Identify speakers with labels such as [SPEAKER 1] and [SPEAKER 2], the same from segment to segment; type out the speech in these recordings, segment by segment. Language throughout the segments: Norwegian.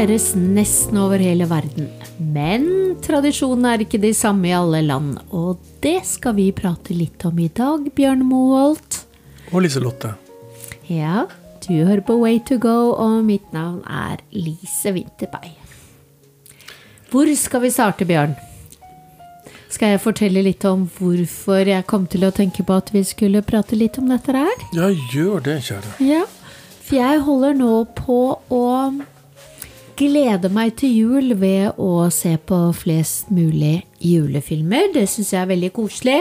[SPEAKER 1] feires nesten over hele verden. Men tradisjonene er ikke de samme i alle land, og det skal vi prate litt om i dag, Bjørn Moholt.
[SPEAKER 2] Og Liselotte.
[SPEAKER 1] Ja, du hører på Way to go, og mitt navn er Lise Winterberg. Hvor skal vi starte, Bjørn? Skal jeg fortelle litt om hvorfor jeg kom til å tenke på at vi skulle prate litt om dette her?
[SPEAKER 2] Ja, gjør det, kjære.
[SPEAKER 1] Ja, for jeg holder nå på å glede meg til jul ved å se på flest mulig julefilmer. Det syns jeg er veldig koselig.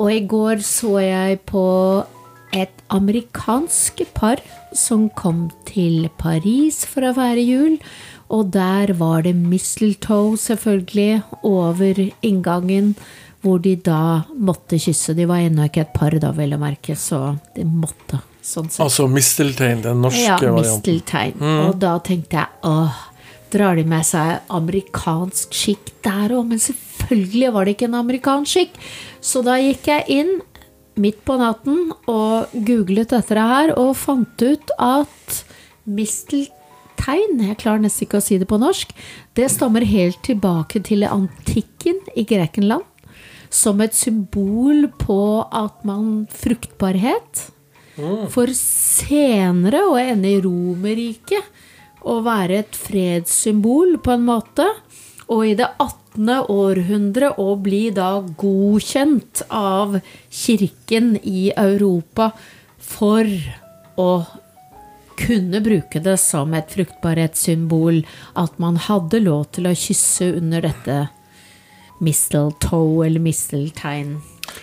[SPEAKER 1] Og i går så jeg på et amerikansk par som kom til Paris for å feire jul. Og der var det mistletoe, selvfølgelig, over inngangen, hvor de da måtte kysse. De var ennå ikke et par, da, vel å merke, så de måtte. Sånn.
[SPEAKER 2] Altså misteltein, den norske
[SPEAKER 1] Ja,
[SPEAKER 2] varianten.
[SPEAKER 1] misteltein. Og da tenkte jeg åh, drar de med seg amerikansk skikk der òg? Men selvfølgelig var det ikke en amerikansk skikk. Så da gikk jeg inn midt på natten og googlet dette her, og fant ut at misteltein, jeg klarer nesten ikke å si det på norsk, det stammer helt tilbake til antikken i Grekenland. Som et symbol på at man Fruktbarhet. For senere å ende i Romerriket å være et fredssymbol på en måte. Og i det 18. århundre å bli da godkjent av kirken i Europa for å kunne bruke det som et fruktbarhetssymbol. At man hadde lov til å kysse under dette mistletoe eller misteltein.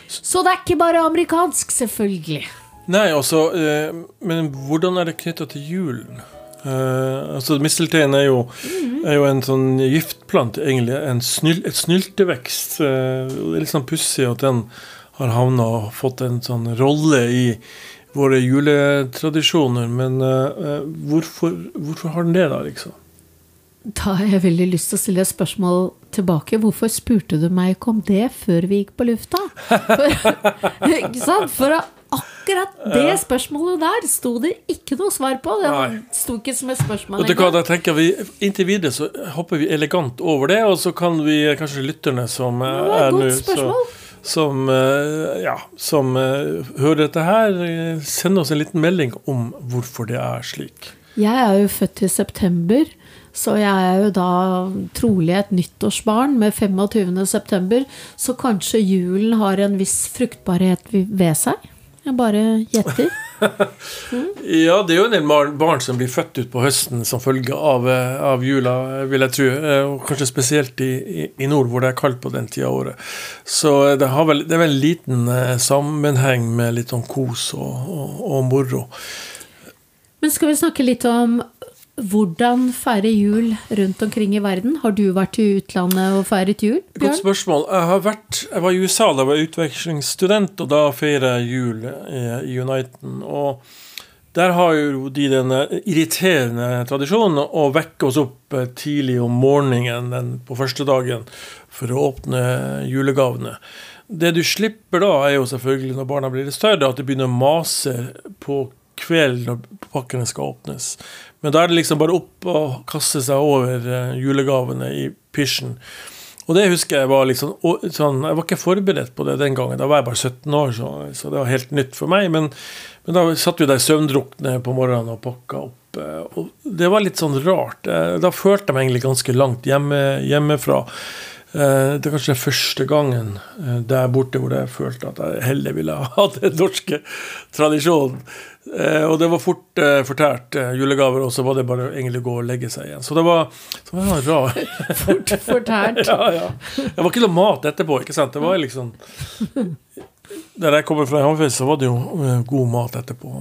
[SPEAKER 1] Så det er ikke bare amerikansk, selvfølgelig.
[SPEAKER 2] Nei, altså eh, Men hvordan er det knytta til julen? Eh, altså Misteltein er jo, er jo en sånn giftplante, egentlig. En snyl, et snyltevekst. Eh, det er litt sånn pussig at den har havna og fått en sånn rolle i våre juletradisjoner. Men eh, eh, hvorfor, hvorfor har den det, da, liksom?
[SPEAKER 1] Da har jeg veldig lyst til å stille et spørsmål tilbake. Hvorfor spurte du meg ikke om det før vi gikk på lufta? For, ikke sant? For akkurat det spørsmålet der sto det ikke noe svar på. Det
[SPEAKER 2] Nei.
[SPEAKER 1] sto ikke som et spørsmål
[SPEAKER 2] Vet du hva, da tenker vi Inntil videre så hopper vi elegant over det, og så kan vi kanskje lytterne som eh,
[SPEAKER 1] Det var et
[SPEAKER 2] er nå
[SPEAKER 1] godt spørsmål.
[SPEAKER 2] som, eh, ja, som eh, hører dette her, sende send oss en liten melding om hvorfor det er slik.
[SPEAKER 1] Jeg er jo født i september, så jeg er jo da trolig et nyttårsbarn med 25. september, så kanskje julen har en viss fruktbarhet ved seg. Jeg bare gjetter.
[SPEAKER 2] Ja, det er jo en del barn som blir født ut på høsten som følge av, eh, av jula, vil jeg tro. Eh, Og kanskje spesielt i, i, nord, hvor det er kaldt på den tida av året. Så det, har vel, det er vel en liten eh, sammenheng med litt sånn kos og, og, og moro.
[SPEAKER 1] Men skal vi snakke litt om hvordan feire jul rundt omkring i verden? Har du vært i utlandet og feiret jul,
[SPEAKER 2] Godt spørsmål. Jeg, har vært, jeg var i USA da jeg var utvekslingsstudent, og da feirer jeg jul i, Uniten. Og der har jo de den irriterende tradisjonen å vekke oss opp eh, tidlig om morgenen den, på første dagen for å åpne julegavene. Det du slipper da, er jo selvfølgelig når barna blir litt større, at de begynner å mase på kvelden når pakkene skal åpnes. Men da er det liksom bare opp og kaste seg over eh, julegavene i pysjen. Og det husker jeg var liksom sånn, Jeg var ikke forberedt på det den gangen. Da var jeg bare 17 år, så, så det var helt nytt for meg. Men, men da satt vi der søvndrukne på morgenen og pakka opp. eh, Og det var litt sånn rart. Eh, Da følte jeg meg egentlig ganske langt hjemme, hjemmefra. Det er kanskje den første gangen der borte hvor jeg følte at jeg heller ville ha den norske tradisjonen. Eh, Og det var fort eh, fortært eh, julegaver, og så var det bare egentlig å gå og legge seg igjen. Så det var, så det var rar
[SPEAKER 1] Fort fortært.
[SPEAKER 2] ja, ja. Det var ikke noe mat etterpå, ikke sant? Det var liksom Der jeg kommer fra i Hammerfest, så var det jo eh, god mat etterpå.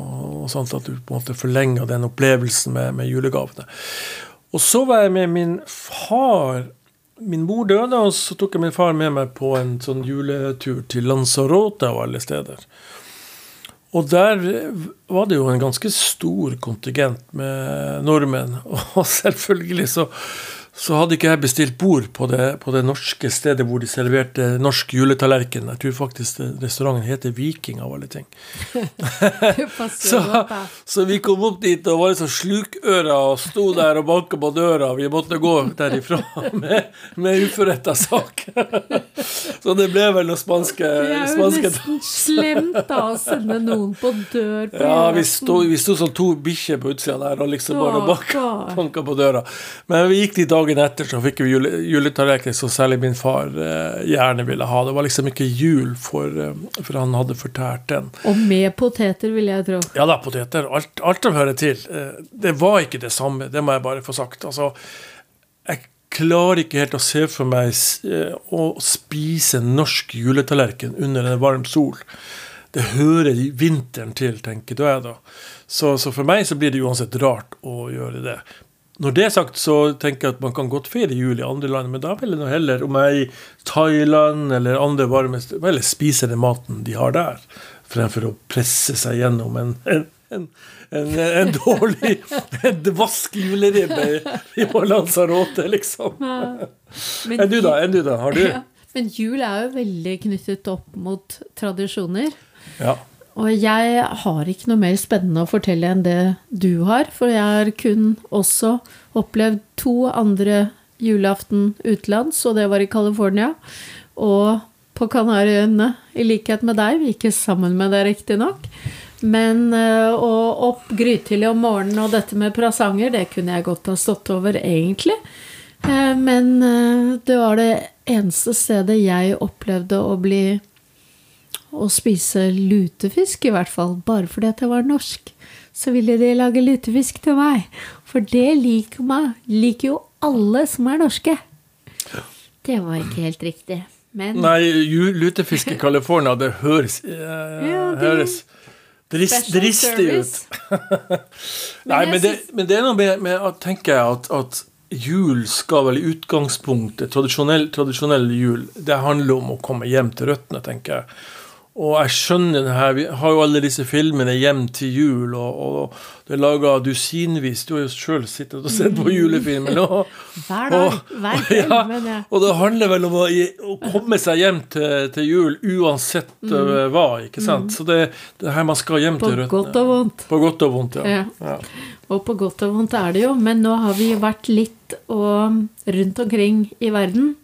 [SPEAKER 2] Og sånt at du på en måte forlenga den opplevelsen med, med julegavene. Og så var jeg med min far Min mor døde, og så tok jeg min far med meg på en sånn juletur til Lanzarote av alle steder. Og der var det jo en ganske stor kontingent med nordmenn. Og selvfølgelig så, så hadde ikke jeg bestilt bord på det, på det norske stedet hvor de serverte norsk juletallerken. Jeg tror faktisk restauranten heter Viking, av alle ting. så, så, vi kom opp dit og var liksom slukøra og sto der og banka på døra. Vi måtte gå derifra med, med uforretta sak. så det ble vel noe spanske
[SPEAKER 1] Det er jo nesten slemt da å sende noen på dør på
[SPEAKER 2] Ja, vi sto, vi sto som to bikkjer på utsida der og liksom bare banka, banka på døra. Men vi gikk dit dagen etter, så fikk vi jule, juletallerken som særlig min far eh, gjerne ville ha. Det var liksom ikke jul, for, eh, for han hadde fortært den.
[SPEAKER 1] Og med poteter, vil jeg tro.
[SPEAKER 2] Ja da, poteter. Alt, alt som hører til. Eh, det var ikke det samme, det må jeg bare få sagt. Altså, jeg klarer ikke helt å se for meg eh, å spise norsk juletallerken under en varm sol. Det hører vinteren til, tenker jeg da. Så, så for meg så blir det uansett rart å gjøre det. Når det er sagt, så tenker jeg at man kan godt feire jul i andre land, men da vil jeg heller, om jeg er i Thailand eller andre varme steder, spise den maten de har der, fremfor å presse seg gjennom en, en, en, en dårlig en vask juleribbe i Lanzarote, liksom. Enn du, da? Enn du da? Har du? Ja.
[SPEAKER 1] Men jul er jo veldig knyttet opp mot tradisjoner.
[SPEAKER 2] Ja.
[SPEAKER 1] Og jeg har ikke noe mer spennende å fortelle enn det du har, for jeg har kun også opplevd to andre julaften utenlands, og det var i California. Og på Kanariøyene, i likhet med deg. Ikke sammen med deg, riktignok. Men å opp grytidlig om morgenen og dette med prasanger, det kunne jeg godt ha stått over, egentlig. Uh, men uh, det var det eneste stedet jeg opplevde å bli å spise lutefisk, i hvert fall. Bare fordi at jeg var norsk, så ville de lage lutefisk til meg. For det liker meg. Liker jo alle som er norske. Det var ikke helt riktig. Men
[SPEAKER 2] Nei, lutefisk i California, det høres, uh, ja, det... høres drist, dristig ut. Nei, men, det, men, det, er noe med, med at, tenker jeg, at, at jul skal vel i utgangspunktet, tradisjonell, tradisjonell jul, det handler om å komme hjem til røttene, tenker jeg. Og jeg skjønner det her. Vi har jo alle disse filmene hjem til jul, og, og det er laga dusinvis. Du har jo sjøl sittet og sett på julefilmer. julefilmen. Og,
[SPEAKER 1] hver dag. Hver film, Ja,
[SPEAKER 2] ja. Og det handler vel om å, å komme seg hjem til, til jul uansett mm. uh, hva, ikke sant? Mm. Så det, det her man skal hjem
[SPEAKER 1] på
[SPEAKER 2] til røttene.
[SPEAKER 1] På godt og vondt.
[SPEAKER 2] På godt og vondt, ja.
[SPEAKER 1] ja. Og på godt og vondt er det jo. Men nå har vi vært litt og rundt omkring i verden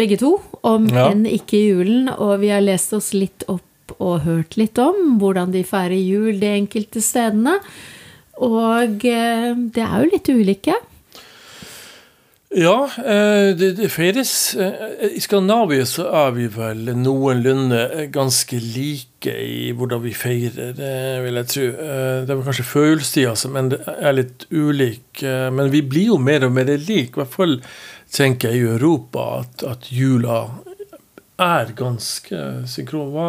[SPEAKER 1] begge to, om ja. enn ikke julen. Og vi har lest oss litt opp og hørt litt om hvordan de feirer jul de enkelte stedene. Og eh, det er jo litt ulike.
[SPEAKER 2] Ja, eh, det, det feires eh, I Skandinavia så er vi vel noenlunde ganske like i hvordan vi feirer, vil jeg tro. Det var kanskje førjulstida som er litt ulik, men vi blir jo mer og mer like. I hvert fall tenker jeg i Europa at, at jula er ganske synkron. Hva,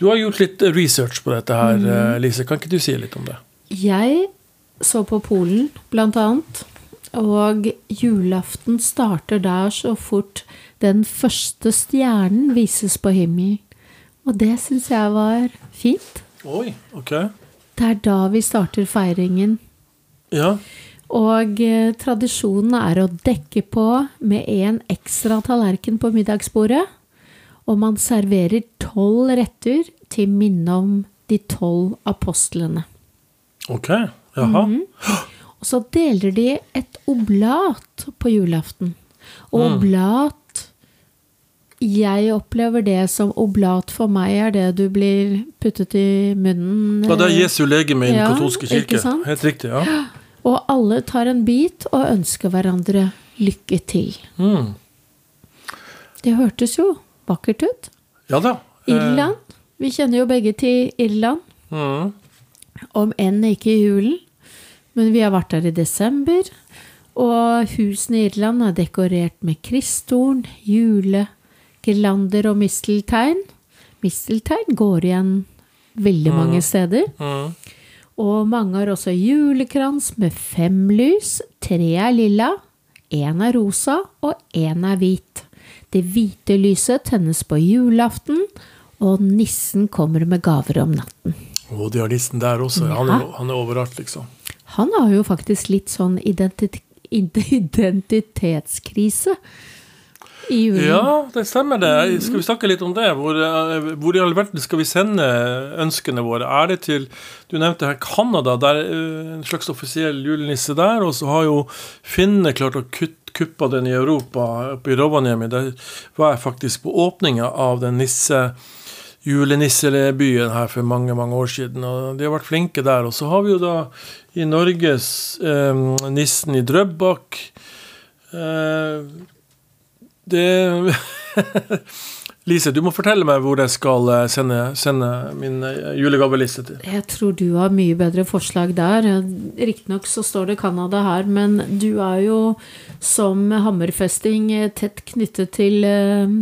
[SPEAKER 2] du har gjort litt research på dette her, mm. Lise. Kan ikke du si litt om det?
[SPEAKER 1] Jeg så på Polen, blant annet. Og julaften starter der så fort den første stjernen vises på himmelen. Og det syns jeg var fint.
[SPEAKER 2] Oi, ok.
[SPEAKER 1] Det er da vi starter feiringen.
[SPEAKER 2] Ja.
[SPEAKER 1] Og eh, tradisjonen er å dekke på med en ekstra tallerken på middagsbordet. Og man serverer tolv retter til minne om de tolv apostlene.
[SPEAKER 2] Ok, jaha. Mm.
[SPEAKER 1] Og så deler de et oblat på julaften. Og mm. oblat jeg opplever det som oblat for meg er det du blir puttet i munnen
[SPEAKER 2] Ja, det er Jesu legeme i den ja, katolske kirke. Helt riktig, ja.
[SPEAKER 1] Og alle tar en bit og ønsker hverandre lykke til.
[SPEAKER 2] Mm.
[SPEAKER 1] Det hørtes jo vakkert ut.
[SPEAKER 2] Ja da.
[SPEAKER 1] Eh. Irland. Vi kjenner jo begge til Irland.
[SPEAKER 2] Mm.
[SPEAKER 1] Om enn ikke i julen. Men vi har vært der i desember. Og husene i Irland er dekorert med kristtorn, julegirlander og misteltein. Misteltein går igjen veldig mange mm. steder.
[SPEAKER 2] Mm.
[SPEAKER 1] Og mange har også julekrans med fem lys. Tre er lilla, én er rosa, og én er hvit. Det hvite lyset tennes på julaften, og nissen kommer med gaver om natten.
[SPEAKER 2] Å, de har nissen der også. Han er, han er overalt, liksom.
[SPEAKER 1] Han har jo faktisk litt sånn identitet identitetskrise i julen.
[SPEAKER 2] Ja, det stemmer det. Skal vi snakke litt om det? Hvor, eh, hvor i all verden skal vi sende ønskene våre? Er det til Du nevnte her Canada. Det er en slags offisiell julenisse der. Og så har jo finnene klart å kutte kuppa den i Europa, oppe i Rovaniemi. Der var jeg faktisk på åpninga av den nisse julenissebyen her for mange mange år siden. og De har vært flinke der. Og så har vi jo da i Norges eh, nissen i Drøbak. Eh, det Lise, du må fortelle meg hvor jeg skal eh, sende, sende min julegaveliste til.
[SPEAKER 1] Jeg tror du har mye bedre forslag der. Riktignok så står det Canada her, men du er jo som hammerfesting tett knyttet til eh,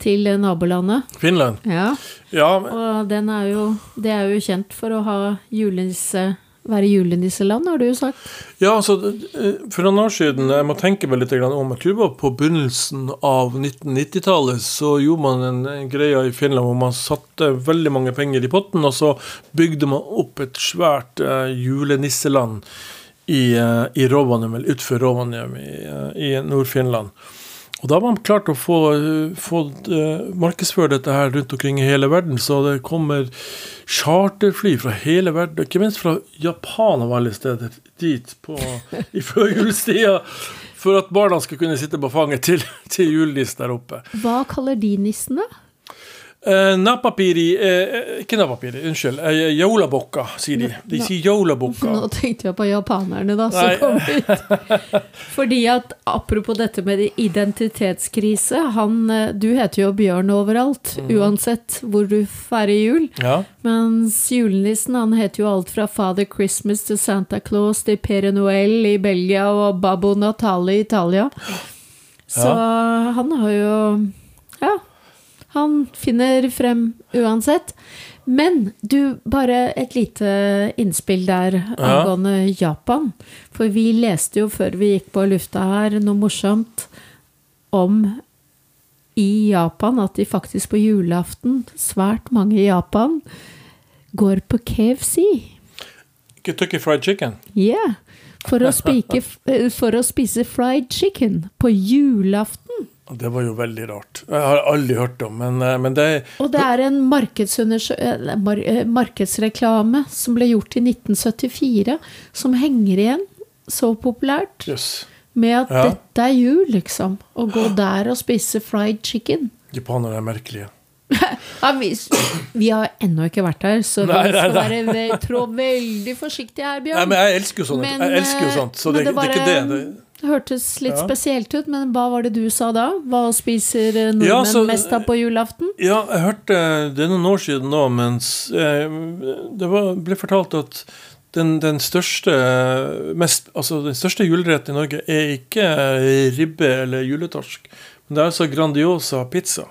[SPEAKER 1] til nabolandet.
[SPEAKER 2] Finland?
[SPEAKER 1] Ja.
[SPEAKER 2] ja
[SPEAKER 1] men... Og den er jo, det er jo kjent for å ha julenisse være julenisseland, har du jo sagt.
[SPEAKER 2] Ja, altså, for noen år siden Jeg må tenke meg litt om Jeg på begynnelsen av 1990-tallet så gjorde man en, greie i Finland hvor man satte veldig mange penger i potten, og så bygde man opp et svært uh, julenisseland i, uh, i Rovaniemi, utenfor Rovaniemi i, uh, i Nord-Finland. Og da har man klart å få, få uh, markedsføre dette her rundt omkring i hele verden. Så det kommer charterfly fra hele verden, ikke minst fra Japan av alle steder, dit på, i førjulstida. For at barna skal kunne sitte på fanget til, til julenissen der oppe.
[SPEAKER 1] Hva kaller de nissen, da?
[SPEAKER 2] Uh, napapiri uh, Ikke napapiri, unnskyld. Uh, Jolabokka, sier de. De sier jolabokka.
[SPEAKER 1] Nå tenkte jeg på japanerne, da, som kom ut. Fordi at apropos dette med identitetskrise han, Du heter jo Bjørn overalt, mm. uansett hvor du feirer jul.
[SPEAKER 2] Ja.
[SPEAKER 1] Mens julenissen han heter jo alt fra Father Christmas til Santa Claus til Pere Noel i Belgia og Babbo Natale i Italia. Så ja. han har jo. Han finner frem uansett. Men du, bare et lite innspill der angående ja. Japan. For vi leste jo før vi gikk på lufta her noe morsomt om i Japan at de faktisk på julaften, svært mange i Japan, går på KFC.
[SPEAKER 2] Kentucky Fried Chicken?
[SPEAKER 1] Ja. Yeah. For, for å spise fried chicken på julaften.
[SPEAKER 2] Det var jo veldig rart. Jeg har aldri hørt om, men, eh, men det
[SPEAKER 1] Og det er en eh, eh, markedsreklame som ble gjort i 1974, som henger igjen. Så populært.
[SPEAKER 2] Yes.
[SPEAKER 1] Med at ja. dette er jul, liksom. Å gå der og spise fried chicken.
[SPEAKER 2] Japanere er merkelige.
[SPEAKER 1] ja, vi, vi, har ennå ikke vært der, så nei, vi skal nei, nei. være trå veldig forsiktige her, Bjørn.
[SPEAKER 2] Nei, men jeg elsker jo sånt. Men, jeg elsker jo sånt så det, det, bare, det, er ikke det. det
[SPEAKER 1] det hørtes litt ja. spesielt ut, men hva var det du sa da? Hva spiser nordmenn ja, så, mest av på julaften?
[SPEAKER 2] Ja, jeg hørte Det er noen år siden nå, mens eh, det var, ble fortalt at den, den, største mest, altså den største juleretten i Norge er ikke ribbe eller juletorsk, men det er altså Grandiosa pizza.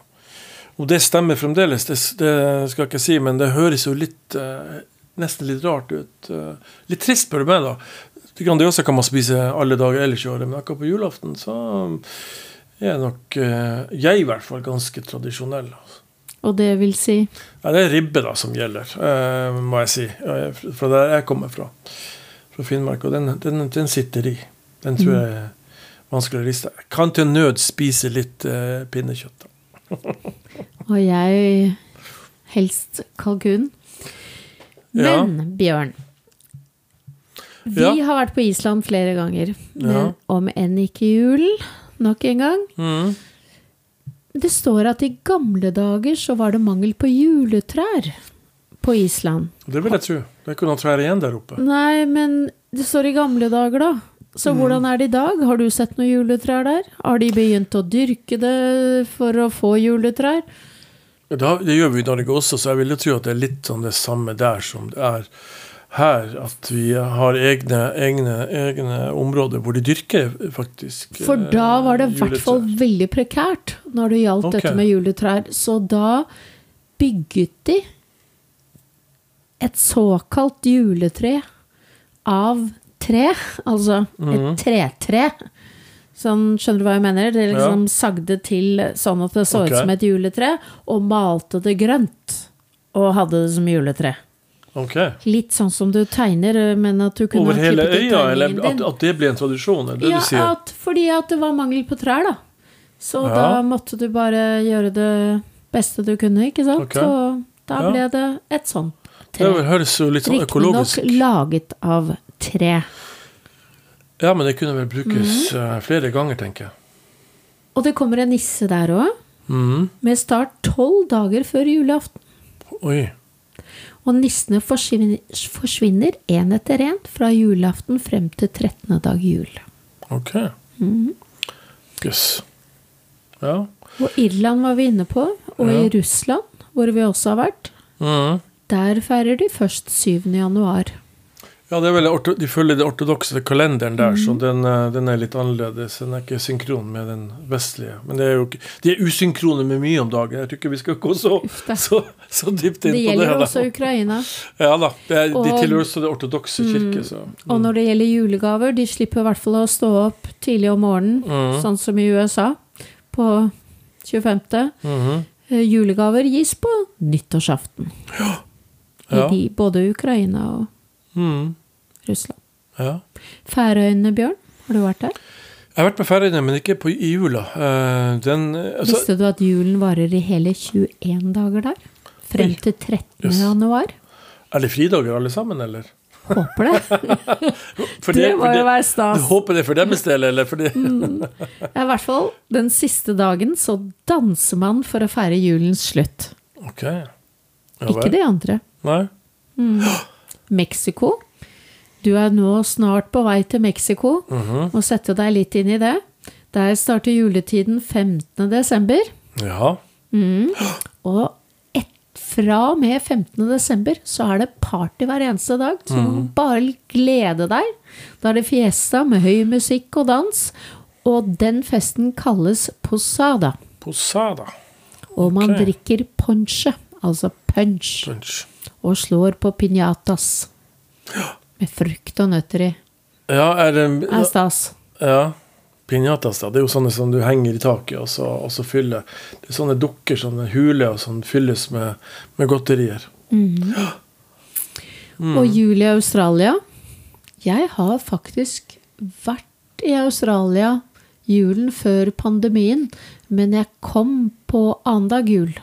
[SPEAKER 2] Og det stemmer fremdeles, det, det skal jeg ikke si, men det høres jo litt eh, nesten litt rart ut. Eh, litt trist, spør du meg, da. Grandiosa kan man spise alle dager ellers i året, men akkurat på julaften så er nok eh, jeg i hvert fall ganske tradisjonell. Altså.
[SPEAKER 1] Og det vil si?
[SPEAKER 2] Ja, det er ribbe da som gjelder, eh, må jeg si. Fra der jeg kommer fra. Fra Finnmark. Og den, den, den sitter i. Den tror mm. jeg er vanskelig å riste. Jeg kan til nød spise litt uh, pinnekjøtt.
[SPEAKER 1] og jeg helst kalkun. Men ja. Bjørn, vi ja. har vært på Island flere ganger, men ja. om enn ikke julen. Nok en gang. Mm. Det står at i gamle dager så var det mangel på juletrær på Island.
[SPEAKER 2] Det vil jeg tro. Det er ikke noen trær igjen der oppe.
[SPEAKER 1] Nei, men det står i gamle dager, da. Så mm. hvordan er det i dag? Har du sett noen juletrær der? Har de begynt å dyrke det for å få juletrær?
[SPEAKER 2] Da, det gjør vi i Norge også, så jeg vil jo tro at det er litt sånn det samme der som det er her at vi har egne, egne, egne områder hvor de dyrker faktisk
[SPEAKER 1] For da var det i hvert fall veldig prekært når det gjaldt okay. dette med juletrær. Så da bygget de et såkalt juletre av tre, altså et mm. tretre. Sånn, skjønner du hva jeg mener? Det liksom ja. sagde til sånn at det så okay. ut som et juletre, og malte det grønt. Og hadde det som juletre.
[SPEAKER 2] Ok.
[SPEAKER 1] Litt sånn som du tegner, men at du kunne
[SPEAKER 2] Over hele øya, eller at, at det blir en tradisjon? Det
[SPEAKER 1] ja, at, fordi at det var mangel på trær, da. Så
[SPEAKER 2] Ja.
[SPEAKER 1] da måtte du bare gjøre det beste du kunne, ikke sant?
[SPEAKER 2] Okay.
[SPEAKER 1] Og da
[SPEAKER 2] Ja.
[SPEAKER 1] ble det et sånt
[SPEAKER 2] Det høres jo litt sånn
[SPEAKER 1] Riktignok
[SPEAKER 2] økologisk
[SPEAKER 1] laget av tre.
[SPEAKER 2] Ja, men det kunne vel brukes eh, flere ganger, tenker jeg.
[SPEAKER 1] Og det kommer en nisse der òg,
[SPEAKER 2] mm.
[SPEAKER 1] med start tolv dager før julaften.
[SPEAKER 2] Oi.
[SPEAKER 1] Og nissene forsvinner, forsvinner en etter en fra julaften frem til 13. dag jul.
[SPEAKER 2] Ok.
[SPEAKER 1] Mhm.
[SPEAKER 2] Yes. Ja.
[SPEAKER 1] Og Irland var vi inne på, og i Russland, hvor vi også har vært,
[SPEAKER 2] Mhm.
[SPEAKER 1] der feirer de først 7. januar.
[SPEAKER 2] Ja, det er vel orto de følger den ortodokse kalenderen der, så
[SPEAKER 1] Mhm.
[SPEAKER 2] den, eh, den er litt annerledes. Den er ikke synkron med den vestlige. Men det er jo ikke, de er usynkrone med mye om dagen. Jeg tror ikke vi skal gå så, så, så dypt inn
[SPEAKER 1] Det
[SPEAKER 2] på det.
[SPEAKER 1] Det gjelder
[SPEAKER 2] da.
[SPEAKER 1] også Ukraina.
[SPEAKER 2] Ja da. Det er,
[SPEAKER 1] Og- de
[SPEAKER 2] tilhører også det ortodokse kirke, så
[SPEAKER 1] Og når det gjelder julegaver, de slipper i hvert fall å stå opp tidlig om morgenen,
[SPEAKER 2] mm.
[SPEAKER 1] sånn som i USA, på 25.
[SPEAKER 2] Mhm.
[SPEAKER 1] Eh, Julegaver gis på nyttårsaften. Ja.
[SPEAKER 2] Ja.
[SPEAKER 1] de, både Ukraina og
[SPEAKER 2] Mhm.
[SPEAKER 1] Russland.
[SPEAKER 2] ja.
[SPEAKER 1] Færøyene, Bjørn, har du vært der?
[SPEAKER 2] Jeg har vært på Færøyene, men ikke på, i jula. Eh, den, altså,
[SPEAKER 1] Visste du at julen varer i hele 21 dager der? Frem til 13.
[SPEAKER 2] Yes.
[SPEAKER 1] januar?
[SPEAKER 2] er det fridager alle sammen, eller?
[SPEAKER 1] Håper det. Det
[SPEAKER 2] for
[SPEAKER 1] må jo være stas.
[SPEAKER 2] Du håper det for deres del, eller fordi
[SPEAKER 1] Ja, I hvert fall den siste dagen så danser man for å feire julens slutt.
[SPEAKER 2] Ok. Ja,
[SPEAKER 1] Ikke de andre.
[SPEAKER 2] Nei?
[SPEAKER 1] Mexico. Du er nå snart på vei til Mexico.
[SPEAKER 2] Mhm.
[SPEAKER 1] Må sette deg litt inn i det. Der starter juletiden 15. desember.
[SPEAKER 2] Ja.
[SPEAKER 1] Og et, fra og med 15. desember så er det party hver eneste dag. Så du må bare glede deg. Da er det fiesta med høy musikk og dans. Og den festen kalles posada.
[SPEAKER 2] Posada.
[SPEAKER 1] Og man drikker ponche, altså punch,
[SPEAKER 2] Punch.
[SPEAKER 1] Og slår på piñatas. Med frukt og nøtter i.
[SPEAKER 2] Ja, er det
[SPEAKER 1] Er stas.
[SPEAKER 2] Ja. Piñatas, da. Det er jo sånne som du henger i taket, og så, og så fyller Det er sånne dukker, sånne huler, og sånn fylles med, med godterier.
[SPEAKER 1] Og jul i Australia. Jeg har faktisk vært i Australia julen før pandemien, men jeg kom på annendag jul.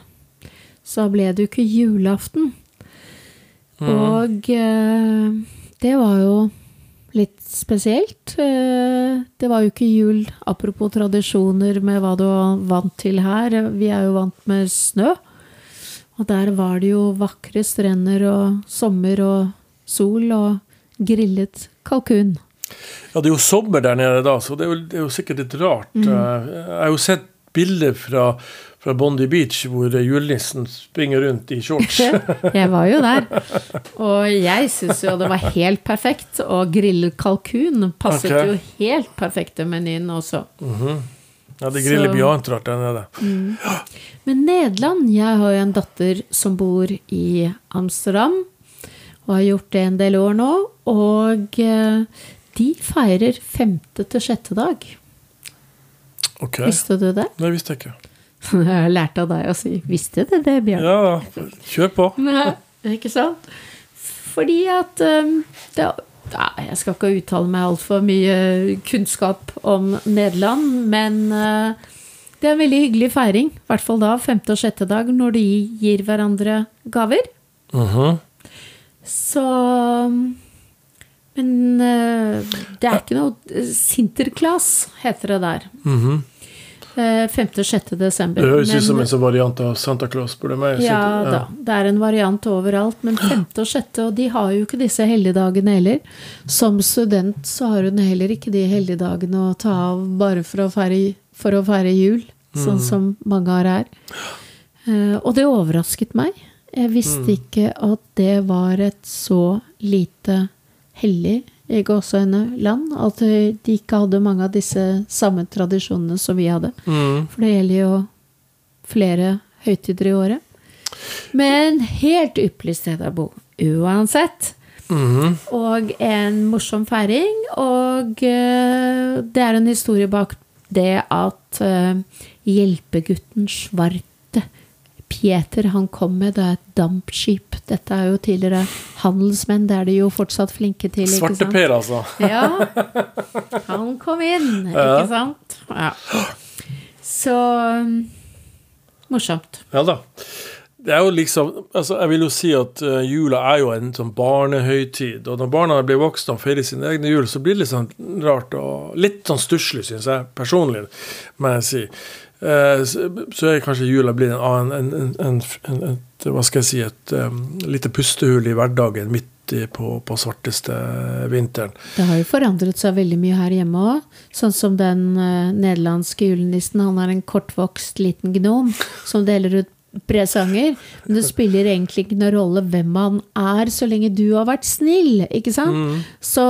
[SPEAKER 1] Så ble det jo ikke julaften. Og eh, det var jo litt spesielt. Eh, det var jo ikke jul, apropos tradisjoner med hva du var vant til her. Vi er jo vant med snø. Og der var det jo vakre strender og sommer og sol og grillet kalkun.
[SPEAKER 2] Ja, det er jo sommer der nede da, så det er jo, det er jo sikkert litt rart.
[SPEAKER 1] Mm.
[SPEAKER 2] Eh, Jeg har jo sett bilder fra, fra Bondi Beach hvor julenissen springer rundt i shorts.
[SPEAKER 1] Jeg var jo der. Og jeg syns jo det var helt perfekt. Og grillet kalkun passet
[SPEAKER 2] okay.
[SPEAKER 1] jo helt perfekt til menyen også.
[SPEAKER 2] Ja, det griller mye annet rart der nede.
[SPEAKER 1] Men Nederland Jeg har jo en datter som bor i Amsterdam, og har gjort det en del år nå. Og eh, de feirer femte til sjette dag.
[SPEAKER 2] Ok,
[SPEAKER 1] Visste du det?
[SPEAKER 2] det visste jeg ikke.
[SPEAKER 1] Jeg har lært av deg å si 'visste du det, Bjørn'?
[SPEAKER 2] Ja, kjør på.
[SPEAKER 1] Nei, ikke sant? Fordi at um, det, Jeg skal ikke uttale meg altfor mye kunnskap om Nederland, men uh, det er en veldig hyggelig feiring. I hvert fall da, femte og sjette dag, når de gir hverandre gaver.
[SPEAKER 2] Mhm.
[SPEAKER 1] Så Men uh, det er ikke noe Sinterklaas heter det der.
[SPEAKER 2] Mhm.
[SPEAKER 1] Uh, 5.-6. desember.
[SPEAKER 2] Det høres ut som en sånn variant av Santa Claus, spør du meg.
[SPEAKER 1] Ja da, det er en variant overalt, men 5. og 6., og de har jo ikke disse helligdagene heller. Som student så har hun heller ikke de helligdagene å ta av bare for å feire, for å feire jul, sånn som mange har her. Eh, og det overrasket meg. Jeg visste ikke at det var et så lite hellig i gåseøyne land. At de ikke hadde mange av disse samme tradisjonene som vi hadde.
[SPEAKER 2] Mm.
[SPEAKER 1] For det gjelder jo flere høytider i året. Men helt ypperlig sted å bo uansett.
[SPEAKER 2] Mm.
[SPEAKER 1] Og en morsom feiring. Og uh, det er en historie bak det at uh, hjelpegutten Svarte Pieter han kom med, det er et dampskip. Dette er jo tidligere handelsmenn, det er de jo fortsatt flinke til. ikke sant?
[SPEAKER 2] Svarteper, altså.
[SPEAKER 1] Ja. Han kom inn,
[SPEAKER 2] Ja.
[SPEAKER 1] ikke sant? Ja. Så um, morsomt.
[SPEAKER 2] Ja da. Det er jo liksom, altså Jeg vil jo si at eh, jula er jo en sånn barnehøytid. Og når barna blir voksne og feirer sine egne jul, så blir det litt sånn rart og litt sånn stusslig, syns jeg personlig, må jeg si. Eh, så er kanskje jula blitt en en, en, et, Hva skal jeg si Et um, lite pustehull i hverdagen midt i, på, på svarteste vinteren.
[SPEAKER 1] Det har jo forandret seg veldig mye her hjemme òg. Sånn som den uh, nederlandske julenissen. Han er en kortvokst liten gnom som deler ut presanger. Men det spiller egentlig ikke noen rolle hvem han er, så lenge du har vært snill, ikke sant? Så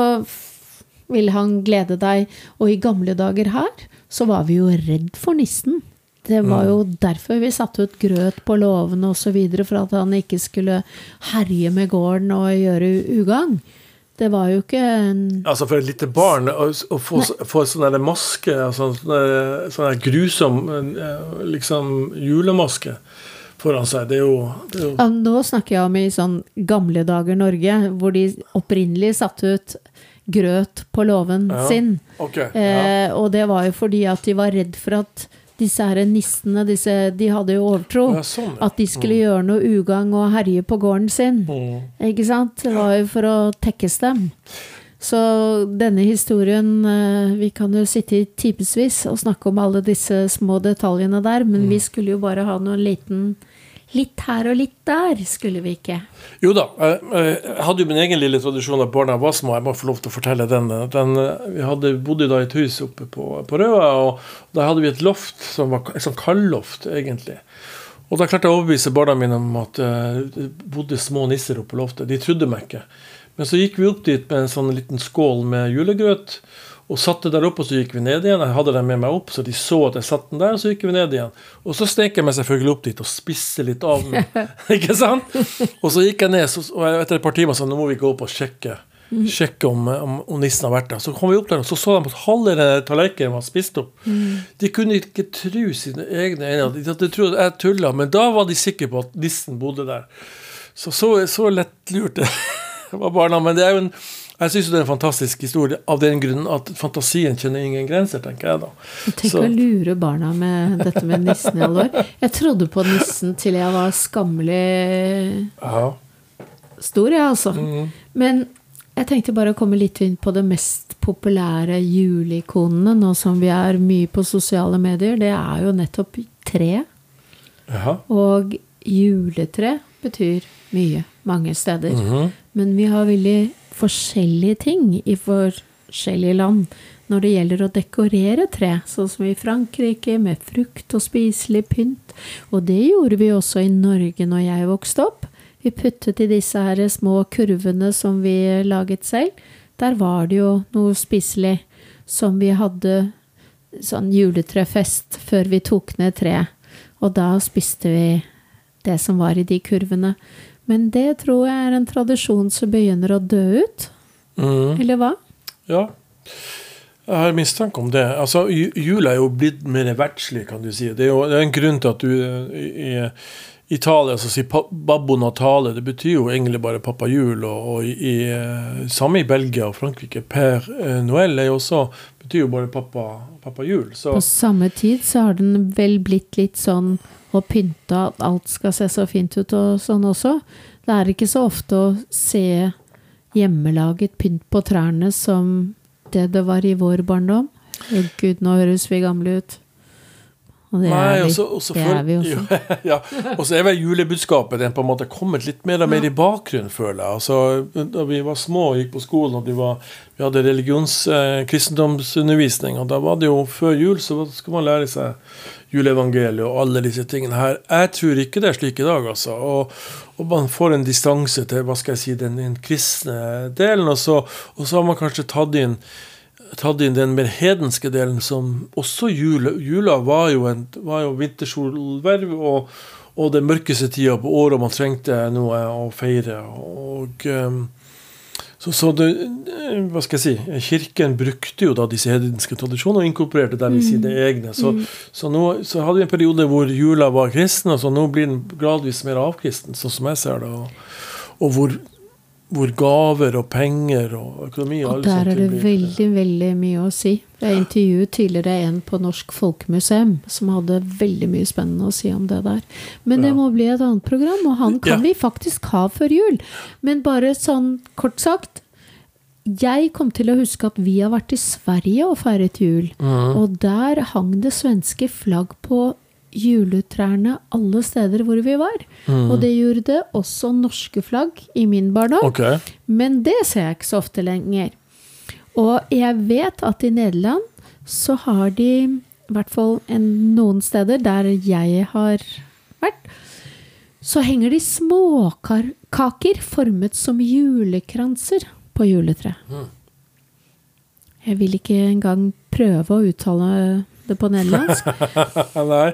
[SPEAKER 1] vil han glede deg. Og i gamle dager her, så var vi jo redd for nissen. Det var jo derfor vi satte ut grøt på låvene osv., for at han ikke skulle herje med gården og gjøre ugagn. Det var jo ikke en
[SPEAKER 2] Altså For et lite barn å, å få, få sånn maske, altså, sånn sånn grusom liksom julemaske foran seg, det er jo, det er jo
[SPEAKER 1] Ja, nå snakker jeg om i sånn gamle dager Norge, hvor de opprinnelig satte ut grøt på låven
[SPEAKER 2] Ja.
[SPEAKER 1] sin.
[SPEAKER 2] Ok. Ja.
[SPEAKER 1] Eh, og det var jo fordi at de var redd for at disse her nissene, disse, de hadde jo overtro.
[SPEAKER 2] Ja, sånn.
[SPEAKER 1] At de skulle gjøre noe ugagn og herje på gården sin.
[SPEAKER 2] Mm.
[SPEAKER 1] Ikke sant? Det var jo for å tekkes dem. Så denne historien eh, Vi kan jo sitte i timevis og snakke om alle disse små detaljene der, men
[SPEAKER 2] Mm.
[SPEAKER 1] vi skulle jo bare ha noen liten Litt her og litt der, skulle vi ikke?
[SPEAKER 2] Jo da, jeg, jeg hadde jo min egen lille tradisjon da barna var små. Jeg må få lov til å fortelle den. den vi hadde, bodde da i et hus oppe på, på Røa, og der hadde vi et loft som var et sånt kaldloft, egentlig. Og da klarte jeg å overbevise barna mine om at eh, det bodde små nisser oppe på loftet. De trodde meg ikke. Men så gikk vi opp dit med en sånn liten skål med julegrøt. Og satte der oppe, og så gikk vi ned igjen. Jeg hadde den med meg opp, så de så at jeg satte den der, og så gikk vi ned igjen. Og så snek jeg meg selvfølgelig opp dit og spiste litt av den. ikke sant? Og så gikk jeg ned, så, og etter et par timer sa nå må vi gå opp og sjekke. Sjekke om, om, om nissen har vært der. Så kom vi opp der, og så så de at halve tallerkenen var spist opp. De kunne ikke tro sine egne øyne. De hadde trodd at jeg tulla, men da var de sikre på at nissen bodde der. Så så, så det var barna. Men det er jo en jeg syns det er en fantastisk historie av den grunnen at fantasien kjenner ingen grenser, tenker jeg da.
[SPEAKER 1] Tenk
[SPEAKER 2] Så-
[SPEAKER 1] å lure barna med dette med nissen i alle år. Jeg trodde på nissen til jeg var skammelig
[SPEAKER 2] Aha.
[SPEAKER 1] stor, jeg, altså.
[SPEAKER 2] Mm.
[SPEAKER 1] Men jeg tenkte bare å komme litt inn på det mest populære juleikonene, nå som vi er mye på sosiale medier. Det er jo nettopp tre.
[SPEAKER 2] Aha.
[SPEAKER 1] Og juletre betyr mye mange steder.
[SPEAKER 2] Mhm.
[SPEAKER 1] Men vi har veldig forskjellige ting i forskjellige land når det gjelder å dekorere tre, sånn som i Frankrike, med frukt og spiselig pynt. Og det gjorde vi også i Norge når jeg vokste opp. Vi puttet i disse her små kurvene som vi laget selv. Der var det jo noe spiselig som vi hadde sånn juletrefest før vi tok ned treet. Og da spiste vi det som var i de kurvene. Men det tror jeg er en tradisjon som begynner å dø ut.
[SPEAKER 2] Mm.
[SPEAKER 1] Eller hva?
[SPEAKER 2] Ja. Jeg har mistanke om det. Altså, ju- Jula er jo blitt mer verdslig, kan du si. Det er jo det er en grunn til at du i, Italia så sier Babbo Natale. Det betyr jo egentlig bare pappa jul. Og, og i, i, eh, samme i Belgia og Frankrike. Per eh, er jo også, betyr jo bare pappa, pappa jul. Så
[SPEAKER 1] På samme tid så har den vel blitt litt sånn å pynte at alt skal se så fint ut og sånn også. Det er ikke så ofte å se hjemmelaget pynt på trærne som det det var i vår barndom. Gud, nå høres vi gamle ut. Og det
[SPEAKER 2] Nei,
[SPEAKER 1] er vi.
[SPEAKER 2] også,
[SPEAKER 1] det er vi også.
[SPEAKER 2] Jo, ja. Og så er vel julebudskapet den på en måte kommet litt mer og mer i bakgrunnen, føler jeg. Altså, da vi var små og gikk på skolen, og var, vi hadde religions, eh, kristendomsundervisning, og da var det jo før jul så skulle man lære seg juleevangeliet og alle disse tingene her. Jeg tror ikke det er slik i dag, altså. Og, og man får en distanse til hva skal jeg si, den, den kristne delen, og så, og så har man kanskje tatt inn tatt inn den mer hedenske delen, som også jula, jula var jo, en, var jo vintersolverv og, og den mørkeste tida på året man trengte noe å feire. Og, ehm, Så, så det, hva skal jeg si, Kirken brukte jo da disse hedenske tradisjonene og inkorporerte dem i sine egne. Så, så nå så hadde vi en periode hvor jula var kristen, og så nå blir den gradvis mer avkristen, sånn som jeg ser det. Og, og hvor, hvor gaver og penger og økonomi og
[SPEAKER 1] Og der er det
[SPEAKER 2] blir-
[SPEAKER 1] veldig, veldig mye å si. Jeg intervjuet tidligere en på Norsk Folkemuseum som hadde veldig mye spennende å si om det der. Men det
[SPEAKER 2] Ja.
[SPEAKER 1] må bli et annet program, og han kan
[SPEAKER 2] Ja.
[SPEAKER 1] vi faktisk ha før jul. Men bare sånn kort sagt Jeg kom til å huske at vi har vært i Sverige og feiret jul.
[SPEAKER 2] Mm.
[SPEAKER 1] Og der hang det svenske flagg på juletrærne alle steder hvor vi var. Og det gjorde også norske flagg i min barndom.
[SPEAKER 2] Okay.
[SPEAKER 1] Men det ser jeg ikke så ofte lenger. Og jeg vet at i Nederland så har de, i hvert fall en, noen steder der jeg har vært, så henger de småkaker formet som julekranser på juletreet. Jeg vil ikke engang prøve å uttale det på nederlandsk.
[SPEAKER 2] Nei.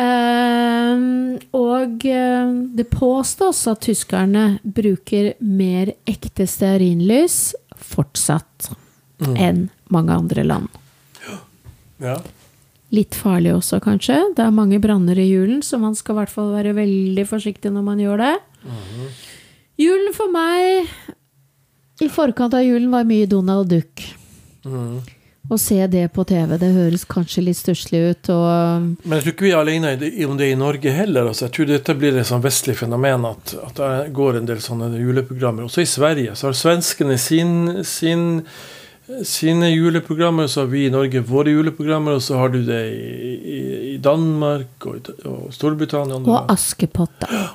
[SPEAKER 1] Ehm, og uh, det påstås at tyskerne bruker mer ekte stearinlys fortsatt enn mange andre land.
[SPEAKER 2] Ja.
[SPEAKER 1] Litt farlig også, kanskje. Det er mange branner i julen, så man skal i hvert fall være veldig forsiktig når man gjør det. Julen for meg I forkant av julen var mye Donald Duck.
[SPEAKER 2] Mhm.
[SPEAKER 1] Å se det på TV, det høres kanskje litt stusslig ut, og
[SPEAKER 2] Men jeg tror ikke vi er alene om det i Norge heller. Altså, jeg tror dette blir et sånn vestlig fenomen at, at det går en del sånne juleprogrammer. Også i Sverige så har svenskene sin, sin, sine juleprogrammer, så har vi i Norge våre juleprogrammer, og så har du det i, i, i Danmark og, og Storbritannia. og
[SPEAKER 1] Askepott, da.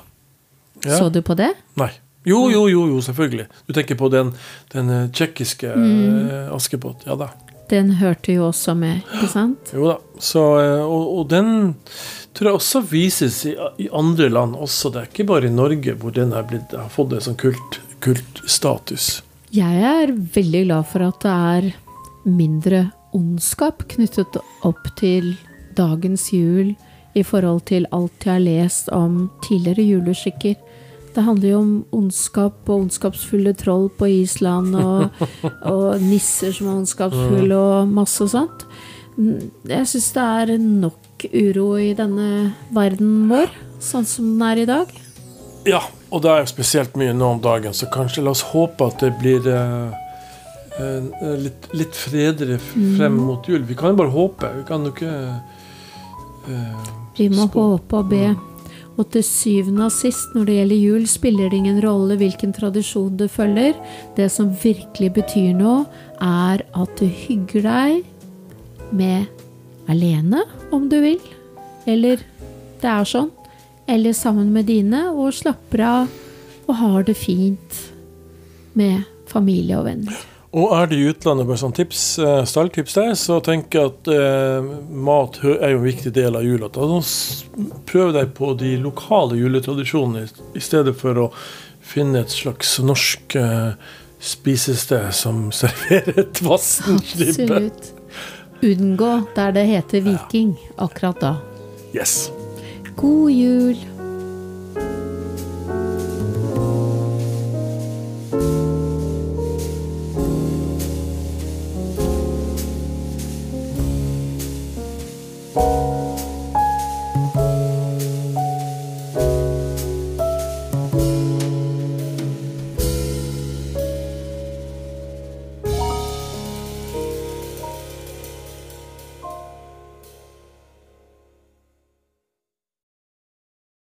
[SPEAKER 2] Ja.
[SPEAKER 1] Så du på det?
[SPEAKER 2] Nei. Jo, jo, jo, jo, selvfølgelig. Du tenker på den, den eh, tsjekkiske eh, Askepott. Ja da.
[SPEAKER 1] Den hørte jo også med, ikke sant?
[SPEAKER 2] Jo da. Så, eh, og, og den tror jeg også vises i, i andre land også. Det er ikke bare i Norge hvor den har, blitt, har fått en sånn kult, kultstatus.
[SPEAKER 1] Jeg er veldig glad for at det er mindre ondskap knyttet opp til dagens jul i forhold til alt jeg har lest om tidligere juleskikker. Det handler jo om ondskap og ondskapsfulle troll på Island, og, og nisser som er ondskapsfulle, og masse sånt. Mm, Jeg syns det er nok uro i denne verden vår, sånn som den er i dag.
[SPEAKER 2] Ja, og det er spesielt mye nå om dagen, så kanskje la oss håpe at det blir eh, eh, litt, litt fredere frem mot jul. Vi kan jo bare håpe. Vi kan jo ikke eh,
[SPEAKER 1] Vi må
[SPEAKER 2] spå.
[SPEAKER 1] håpe og be. Og til syvende og sist, når det gjelder jul, spiller det ingen rolle hvilken tradisjon du følger. Det som virkelig betyr noe, er at du hygger deg med alene, om du vil. Eller det er sånn. Eller sammen med dine, og slapper av og har det fint med familie og venner.
[SPEAKER 2] Og er det i utlandet, bare sånn tips, eh, stalltips der, så tenker jeg at eh, mat er jo en viktig del av jula. Prøv deg på de lokale juletradisjonene i- stedet for å finne et slags norsk eh, spisested som serverer et vassent ribbe.
[SPEAKER 1] Absolutt. Unngå der det heter viking akkurat da.
[SPEAKER 2] Yes.
[SPEAKER 1] God jul!